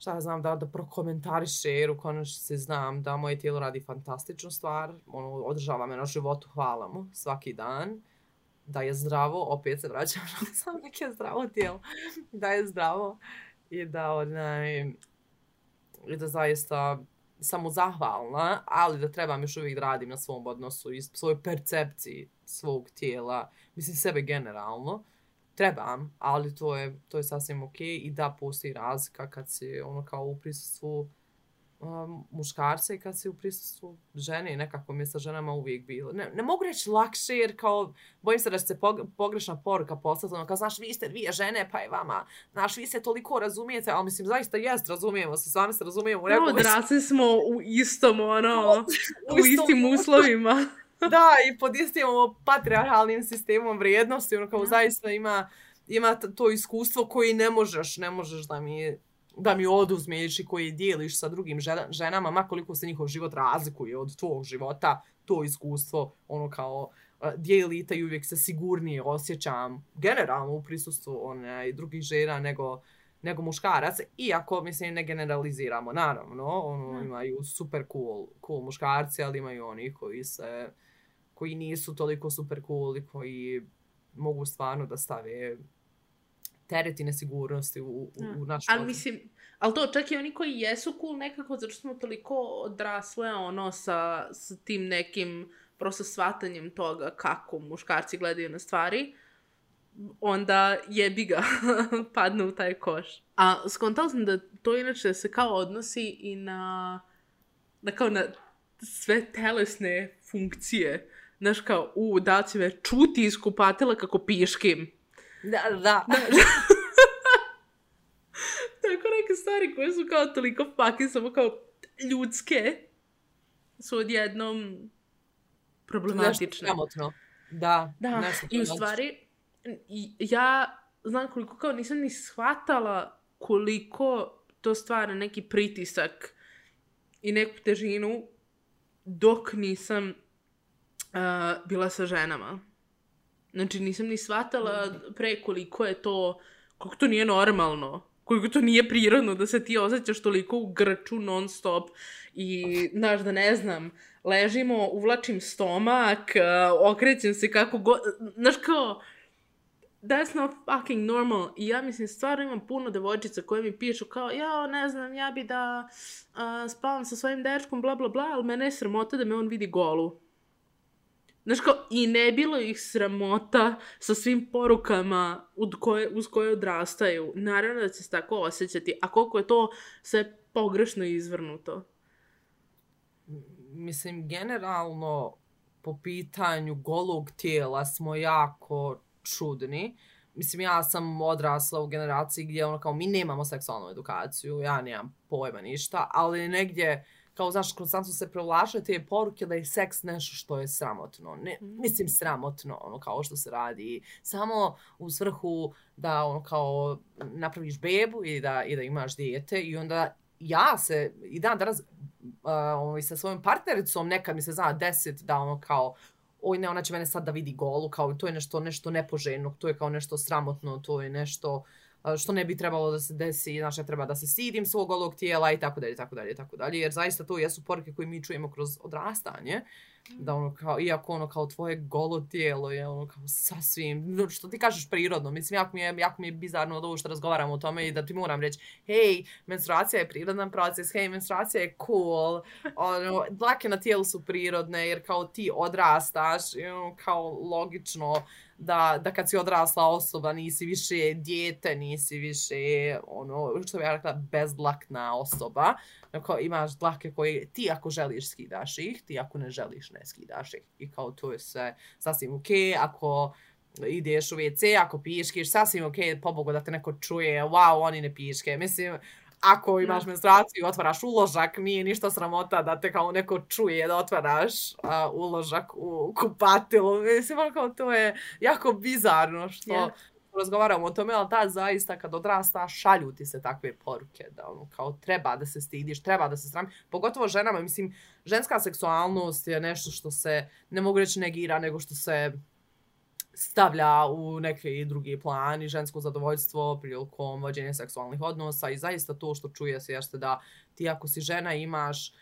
šta ja znam, da, da prokomentariše, jer u konačnici znam da moje tijelo radi fantastičnu stvar, ono, održava me na životu, hvala mu, svaki dan, da je zdravo, opet se vraćam na sam neke zdravo tijelo, da je zdravo i da, onaj, i da zaista sam zahvalna, ali da trebam još uvijek da radim na svom odnosu i svojoj percepciji svog tijela, mislim sebe generalno, trebam, ali to je, to je sasvim ok i da postoji razlika kad si ono kao u prisustvu um, muškarca i kad si u prisustvu žene i nekako mi je sa ženama uvijek bilo. Ne, ne mogu reći lakše jer kao bojim se da će se pog- pogrešna poruka poslati, ono kao znaš vi ste dvije žene pa je vama, znaš vi se toliko razumijete, ali mislim zaista jest, razumijemo se, sami se razumijemo u No, odrasli smo u istom, ono, u, istom istim uslovima. da, i pod istim ovo patriarhalnim sistemom vrijednosti, ono kao zaista ima, ima to iskustvo koji ne možeš, ne možeš da mi da mi oduzmeš i koji dijeliš sa drugim žena- ženama, makoliko se njihov život razlikuje od tvog života, to iskustvo, ono kao, uh, dijelite i uvijek se sigurnije osjećam generalno u prisustvu one, drugih žena nego, nego muškaraca, iako, mislim, ne generaliziramo, naravno, ono, imaju super cool, cool muškarci, ali imaju oni koji se, koji nisu toliko super cool i koji mogu stvarno da stave teret i nesigurnosti u, u, u naš Ali mislim, ali to čak i oni koji jesu cool nekako, zato što smo toliko odrasle, ono, sa, sa tim nekim prosto shvatanjem toga kako muškarci gledaju na stvari, onda jebi ga, padne u taj koš. A skontala sam da to inače se kao odnosi i na, na kao na sve telesne funkcije Znaš kao, u, da će me čuti iz kupatila kako piškim. Da, da. Tako neke stvari koje su kao toliko fucking samo kao ljudske su odjednom problematične. Nešto sramotno. Da, Da, nešto i u stvari, ja znam koliko kao nisam ni shvatala koliko to stvara neki pritisak i neku težinu dok nisam uh, bila sa ženama. Znači nisam ni shvatala pre koliko je to, koliko to nije normalno, koliko to nije prirodno da se ti osjećaš toliko u grču non stop i, znaš, da ne znam, ležimo, uvlačim stomak, uh, okrećem se kako god, znaš kao, that's not fucking normal. I ja mislim, stvarno imam puno devojčica koje mi pišu kao, ja ne znam, ja bi da uh, spavam sa svojim dečkom, bla bla bla, ali mene je sramota da me on vidi golu. Znaš kao, i ne bilo ih sramota sa svim porukama ud koje, uz koje odrastaju. Naravno da će se tako osjećati. A koliko je to sve pogrešno izvrnuto. Mislim, generalno, po pitanju golog tijela smo jako čudni. Mislim, ja sam odrasla u generaciji gdje ono kao mi nemamo seksualnu edukaciju, ja nemam pojma ništa, ali negdje kao, znaš, konstantno se prevlače te poruke da je seks nešto što je sramotno. Ne, mislim, sramotno, ono, kao što se radi. Samo u svrhu da, ono, kao, napraviš bebu i da, i da imaš dijete i onda ja se i dan danas uh, ovaj, sa svojom partnericom nekad mi se zna deset da ono kao oj ne, ona će mene sad da vidi golu, kao to je nešto, nešto nepoželjno, to je kao nešto sramotno, to je nešto a, što ne bi trebalo da se desi, znaš, ne treba da se stidim svog golog tijela i tako dalje, tako dalje, tako dalje, jer zaista to jesu poruke koje mi čujemo kroz odrastanje, da ono kao, iako ono kao tvoje golo tijelo je ono kao sasvim, no, što ti kažeš prirodno, mislim, jako mi je, jako mi je bizarno od ovo što razgovaramo o tome i da ti moram reći, hej, menstruacija je prirodan proces, hej, menstruacija je cool, ono, dlake na tijelu su prirodne, jer kao ti odrastaš, ono, kao logično, da, da kad si odrasla osoba nisi više dijete, nisi više ono, što bi ja rekla, bezdlakna osoba. Dakle, imaš dlake koje ti ako želiš skidaš ih, ti ako ne želiš ne skidaš ih. I kao to je sve sasvim okej. Okay. Ako ideš u WC, ako piškiš, sasvim okej, okay, pobogu da te neko čuje, wow, oni ne piške. Mislim, ako imaš menstruaciju otvaraš uložak, nije ništa sramota da te kao neko čuje da otvaraš a, uložak u kupatilu. Mislim, ono kao to je jako bizarno što Ja. razgovaramo o tome, ali da, zaista kad odrasta šalju ti se takve poruke da ono, kao treba da se stidiš, treba da se srami. Pogotovo ženama, mislim, ženska seksualnost je nešto što se, ne mogu reći negira, nego što se stavlja u neke drugi plan i žensko zadovoljstvo prilikom vođenja seksualnih odnosa i zaista to što čuje se jeste da ti ako si žena imaš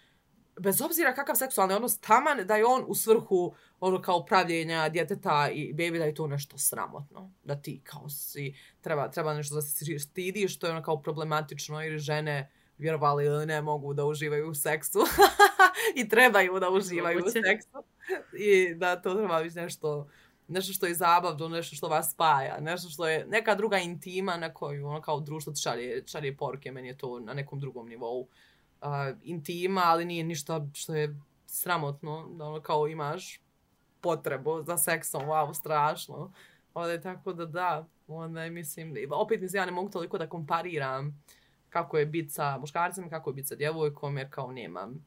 bez obzira kakav seksualni odnos, taman da je on u svrhu ono kao pravljenja djeteta i bebi da je to nešto sramotno. Da ti kao si, treba, treba nešto da se stidiš, što je ono kao problematično jer žene vjerovali ili ne mogu da uživaju u seksu. I trebaju da uživaju u seksu. I da to treba biti nešto nešto što je zabavno, nešto što vas spaja, nešto što je neka druga intima na koju ono kao društvo ti šalje, šalje porke, meni je to na nekom drugom nivou uh, intima, ali nije ništa što je sramotno, da ono kao imaš potrebu za seksom, wow, strašno. Ovdje tako da da, onda mislim, opet mislim, ja ne mogu toliko da kompariram kako je biti sa muškarcem, kako je biti sa djevojkom, jer kao nemam,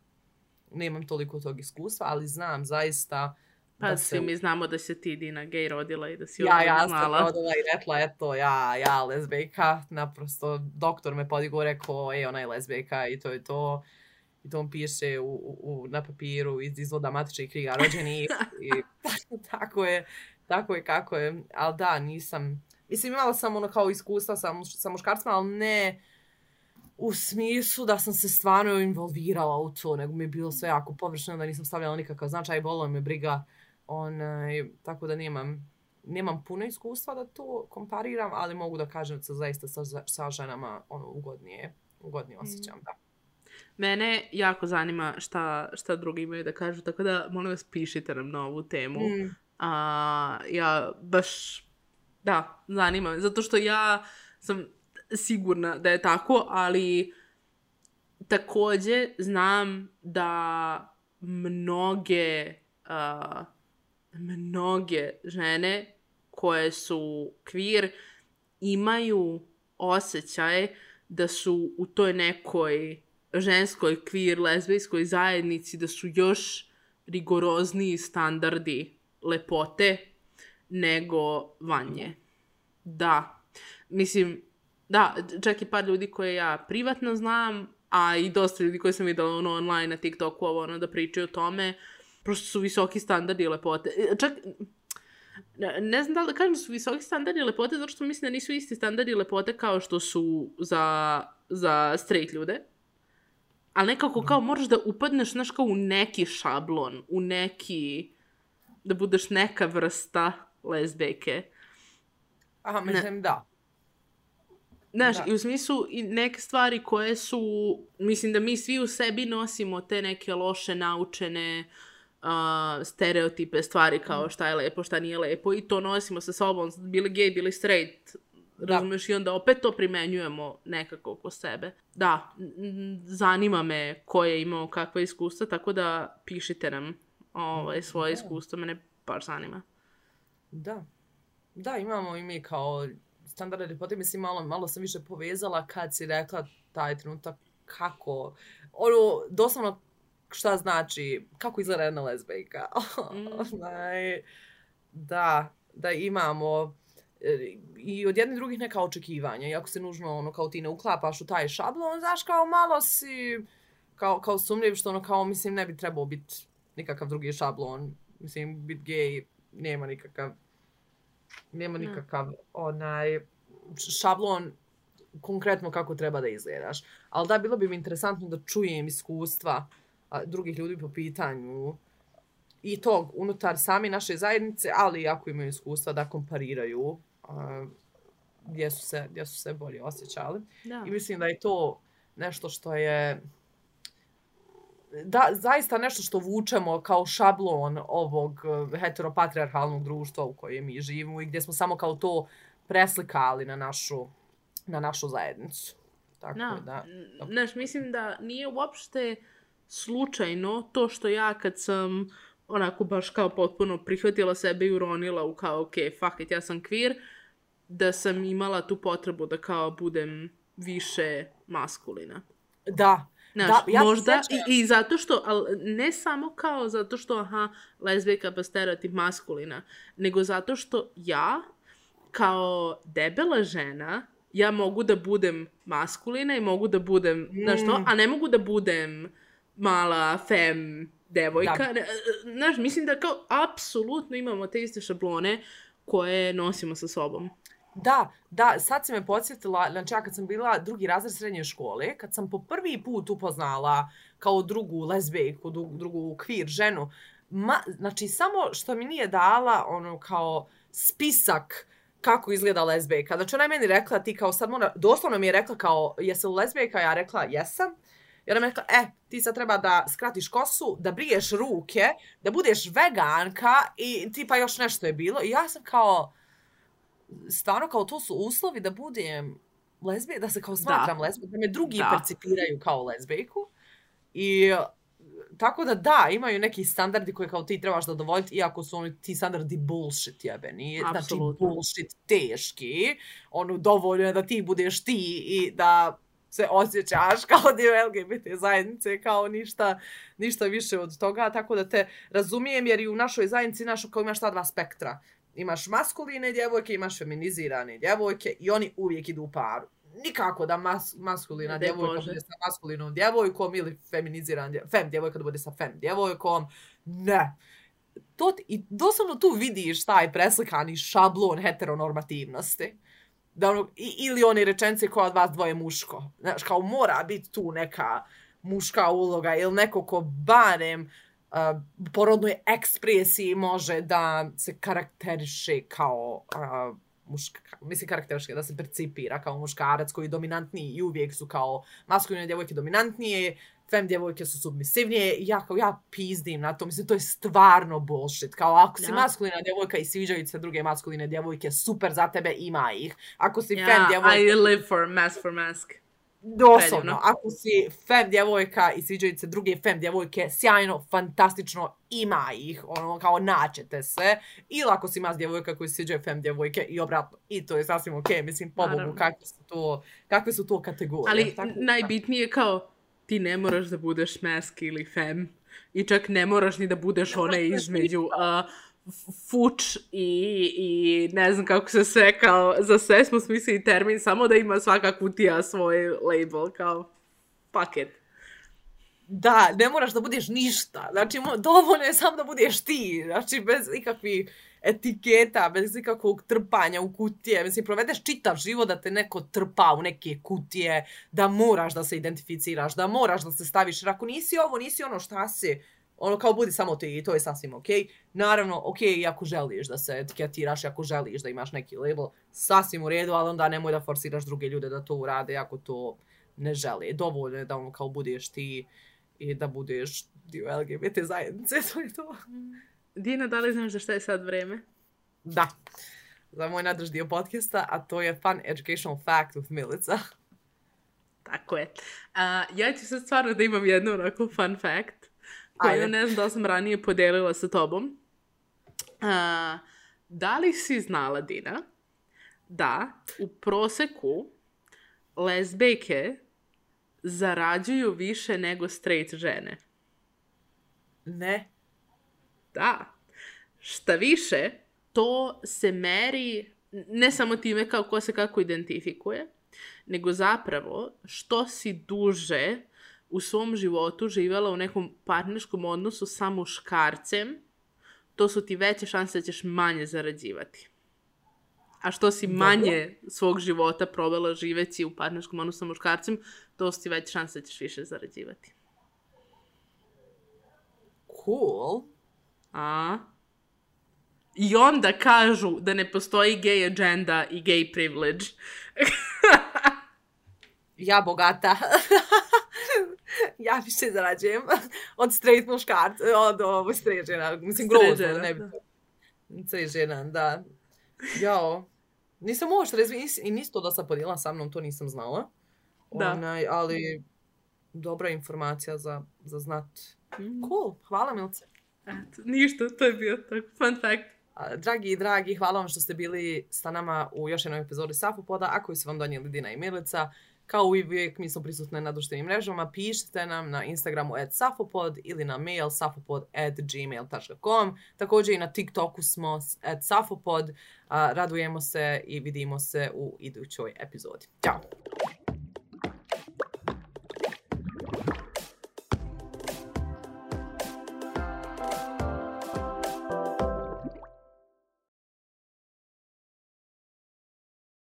nemam toliko tog iskustva, ali znam zaista Pa da svi mi znamo da se ti Dina gej rodila i da si ja, odmah ja sam znala. rodila i rekla, eto, ja, ja lezbejka, naprosto doktor me podigo rekao, ej, ona je lezbejka i to je to. I to on piše u, u, na papiru iz izvoda matičnih knjiga rođenih i tako je, tako je kako je. Ali da, nisam, mislim imala sam ono kao iskustva sa, muš, sa muškarcima, ali ne u smislu da sam se stvarno involvirala u to, nego mi je bilo sve jako površno, da nisam stavljala nikakav značaj, bolo me briga, onaj, tako da nemam, nemam puno iskustva da to kompariram, ali mogu da kažem da se zaista sa, sa ženama ono, ugodnije, ugodnije osjećam, da. Mene jako zanima šta, šta drugi imaju da kažu, tako da molim vas pišite nam na ovu temu. Mm. A, ja baš, da, zanima me, zato što ja sam sigurna da je tako, ali takođe znam da mnoge uh, mnoge žene koje su kvir imaju osjećaj da su u toj nekoj ženskoj kvir lezbijskoj zajednici da su još rigorozniji standardi lepote nego vanje. Da. Mislim, da, čak i par ljudi koje ja privatno znam, a i dosta ljudi koje sam videla ono, online na TikToku, ovo, ono, da pričaju o tome, prosto su visoki standardi lepote. E, čak, ne znam da li da kažem su visoki standardi lepote, zato što mislim da nisu isti standardi lepote kao što su za, za straight ljude. Ali nekako kao moraš da upadneš, znaš, kao u neki šablon, u neki, da budeš neka vrsta lezbeke. Aha, mislim ne. da. Znaš, da. i u smislu i neke stvari koje su, mislim da mi svi u sebi nosimo te neke loše naučene uh, stereotipe stvari kao šta je lepo, šta nije lepo i to nosimo sa sobom, bili gay, bili straight, da. razumeš, i onda opet to primenjujemo nekako oko sebe. Da, zanima me ko je imao kakva iskustva, tako da pišite nam ovaj, svoje da. iskustva, mene baš zanima. Da, da, imamo i mi kao standardne ljepote, mislim, malo, malo sam više povezala kad si rekla taj trenutak kako, ono, doslovno šta znači, kako izgleda jedna lezbejka. Mm. da, da imamo e, i od jednih drugih neka očekivanja. Iako se nužno, ono, kao ti ne uklapaš u taj šablon, znaš, kao malo si, kao, kao sumljiv, što ono, kao, mislim, ne bi trebao biti nikakav drugi šablon. Mislim, biti gej nema nikakav nema nikakav mm. onaj šablon konkretno kako treba da izgledaš. Ali da, bilo bi mi interesantno da čujem iskustva a, drugih ljudi po pitanju i tog unutar sami naše zajednice, ali ako imaju iskustva da kompariraju a, gdje, su se, gdje su se bolje osjećali. Da. I mislim da je to nešto što je da, zaista nešto što vučemo kao šablon ovog eh, heteropatriarhalnog društva u kojem mi živimo i gdje smo samo kao to preslikali na našu, na našu zajednicu. Tako no, da. Znaš, mislim da nije uopšte slučajno to što ja kad sam onako baš kao potpuno prihvatila sebe i uronila u kao, ok, fuck it, ja sam queer, da sam imala tu potrebu da kao budem više maskulina. Da, Znaš, da, ja možda i, i zato što, al, ne samo kao zato što, aha, lezbijka pa stereotip maskulina, nego zato što ja, kao debela žena, ja mogu da budem maskulina i mogu da budem, mm. znaš to, a ne mogu da budem mala fem devojka. Da. Znaš, mislim da kao apsolutno imamo te iste šablone koje nosimo sa sobom. Da, da, sad si me podsjetila, znači ja kad sam bila drugi razred srednje škole, kad sam po prvi put upoznala kao drugu lezbejku, drugu kvir ženu, ma, znači samo što mi nije dala ono kao spisak kako izgleda lezbejka. Znači ona je meni rekla, ti kao sad mora, doslovno mi je rekla kao, jesi li lezbejka? Ja rekla, jesam. I ona mi rekla, e, ti sad treba da skratiš kosu, da briješ ruke, da budeš veganka i tipa još nešto je bilo. I ja sam kao, stvarno kao to su uslovi da budem lezbije, da se kao smatram da. lezbije, da me drugi da. percipiraju kao lezbijku. I tako da da, imaju neki standardi koje kao ti trebaš da dovoljiti, iako su oni ti standardi bullshit jebeni. Absolutno. Znači bullshit teški. Ono dovoljno je da ti budeš ti i da se osjećaš kao dio LGBT zajednice, kao ništa, ništa više od toga, tako da te razumijem, jer i u našoj zajednici našo kao imaš ta dva spektra imaš maskuline djevojke, imaš feminizirane djevojke i oni uvijek idu u paru. Nikako da mas, maskulina ne djevojka bude sa maskulinom djevojkom ili feminiziran djevojka, fem djevojka da bude sa fem djevojkom. Ne. To, I doslovno tu vidiš taj preslikani šablon heteronormativnosti. Da ono, i, ili one rečence koja od vas dvoje muško. Znaš, kao mora biti tu neka muška uloga ili neko ko barem uh, porodnoj ekspresiji može da se karakteriše kao uh, muška, mislim karakteriške, da se percipira kao muškarac koji je dominantniji i uvijek su kao maskuline djevojke dominantnije, fem djevojke su submisivnije i ja kao ja pizdim na to, mislim to je stvarno bullshit, kao ako si ja. maskulina djevojka i sviđaju se druge maskuline djevojke, super za tebe, ima ih. Ako si ja, fem djevojka... I live for mask for mask. Doslovno, ako si fem djevojka i sviđaju se druge fem djevojke, sjajno, fantastično, ima ih, ono, kao naćete se. Ili ako si mas djevojka koji sviđaju fem djevojke i obratno, i to je sasvim okej, okay. mislim, pobogu, kakve su to, kakve su to kategorije. Ali Tako, najbitnije je kao ti ne moraš da budeš mask ili fem. I čak ne moraš ni da budeš one između uh, fuč i, i ne znam kako se sve kao, za sve smo smislili termin, samo da ima svaka kutija svoj label, kao it. Da, ne moraš da budeš ništa. Znači, dovoljno je samo da budeš ti. Znači, bez ikakvih etiketa, bez ikakvog trpanja u kutije. Mislim, provedeš čitav život da te neko trpa u neke kutije, da moraš da se identificiraš, da moraš da se staviš. Jer ako nisi ovo, nisi ono šta si, ono kao budi samo ti i to je sasvim okej. Naravno, okej, okay, ako želiš da se etiketiraš, ako želiš da imaš neki label, sasvim u redu, ali onda nemoj da forsiraš druge ljude da to urade ako to ne žele. Dovoljno je da ono kao budeš ti i da budeš dio LGBT zajednice, to je to. Mm. Dina, da li znaš za šta je sad vreme? Da, za moj nadrž dio podcasta, a to je Fun Educational Fact with Milica. Tako je. A, ja ću sad stvarno da imam jednu onako fun fact, koju Ajde. ne znam da sam ranije podelila sa tobom. A, da li si znala, Dina, da u proseku lesbejke zarađuju više nego straight žene? Ne. Da. Šta više, to se meri ne samo time kao ko se kako identifikuje, nego zapravo što si duže u svom životu živjela u nekom partnerskom odnosu sa muškarcem, to su ti veće šanse da ćeš manje zarađivati. A što si manje svog života provela živeći u partnerskom odnosu sa muškarcem, to su ti veće šanse da ćeš više zarađivati. Cool. A? I onda kažu da ne postoji gay agenda i gay privilege. Ja bogata. ja više zarađujem od straight muškarca, od ovo straight žena. Mislim, grozno, ne bi. Straight žena, da. Jao. Nisam uopšte razvi, nis, i nisi to da sam podijela sa mnom, to nisam znala. Da. Onaj, ali dobra informacija za, za znat. Mm. Cool, hvala Milce. Eto, ništa, to je bio tako fun fact. Dragi i dragi, hvala vam što ste bili sa nama u još jednoj epizodi Safopoda, a koji su vam donijeli Dina i Milica. Kao uvijek, mi smo prisutne na društvenim mrežama, pišite nam na Instagramu at safopod ili na mail safopod at gmail.com. Također i na TikToku smo at safopod. Radujemo se i vidimo se u idućoj epizodi. Ćao!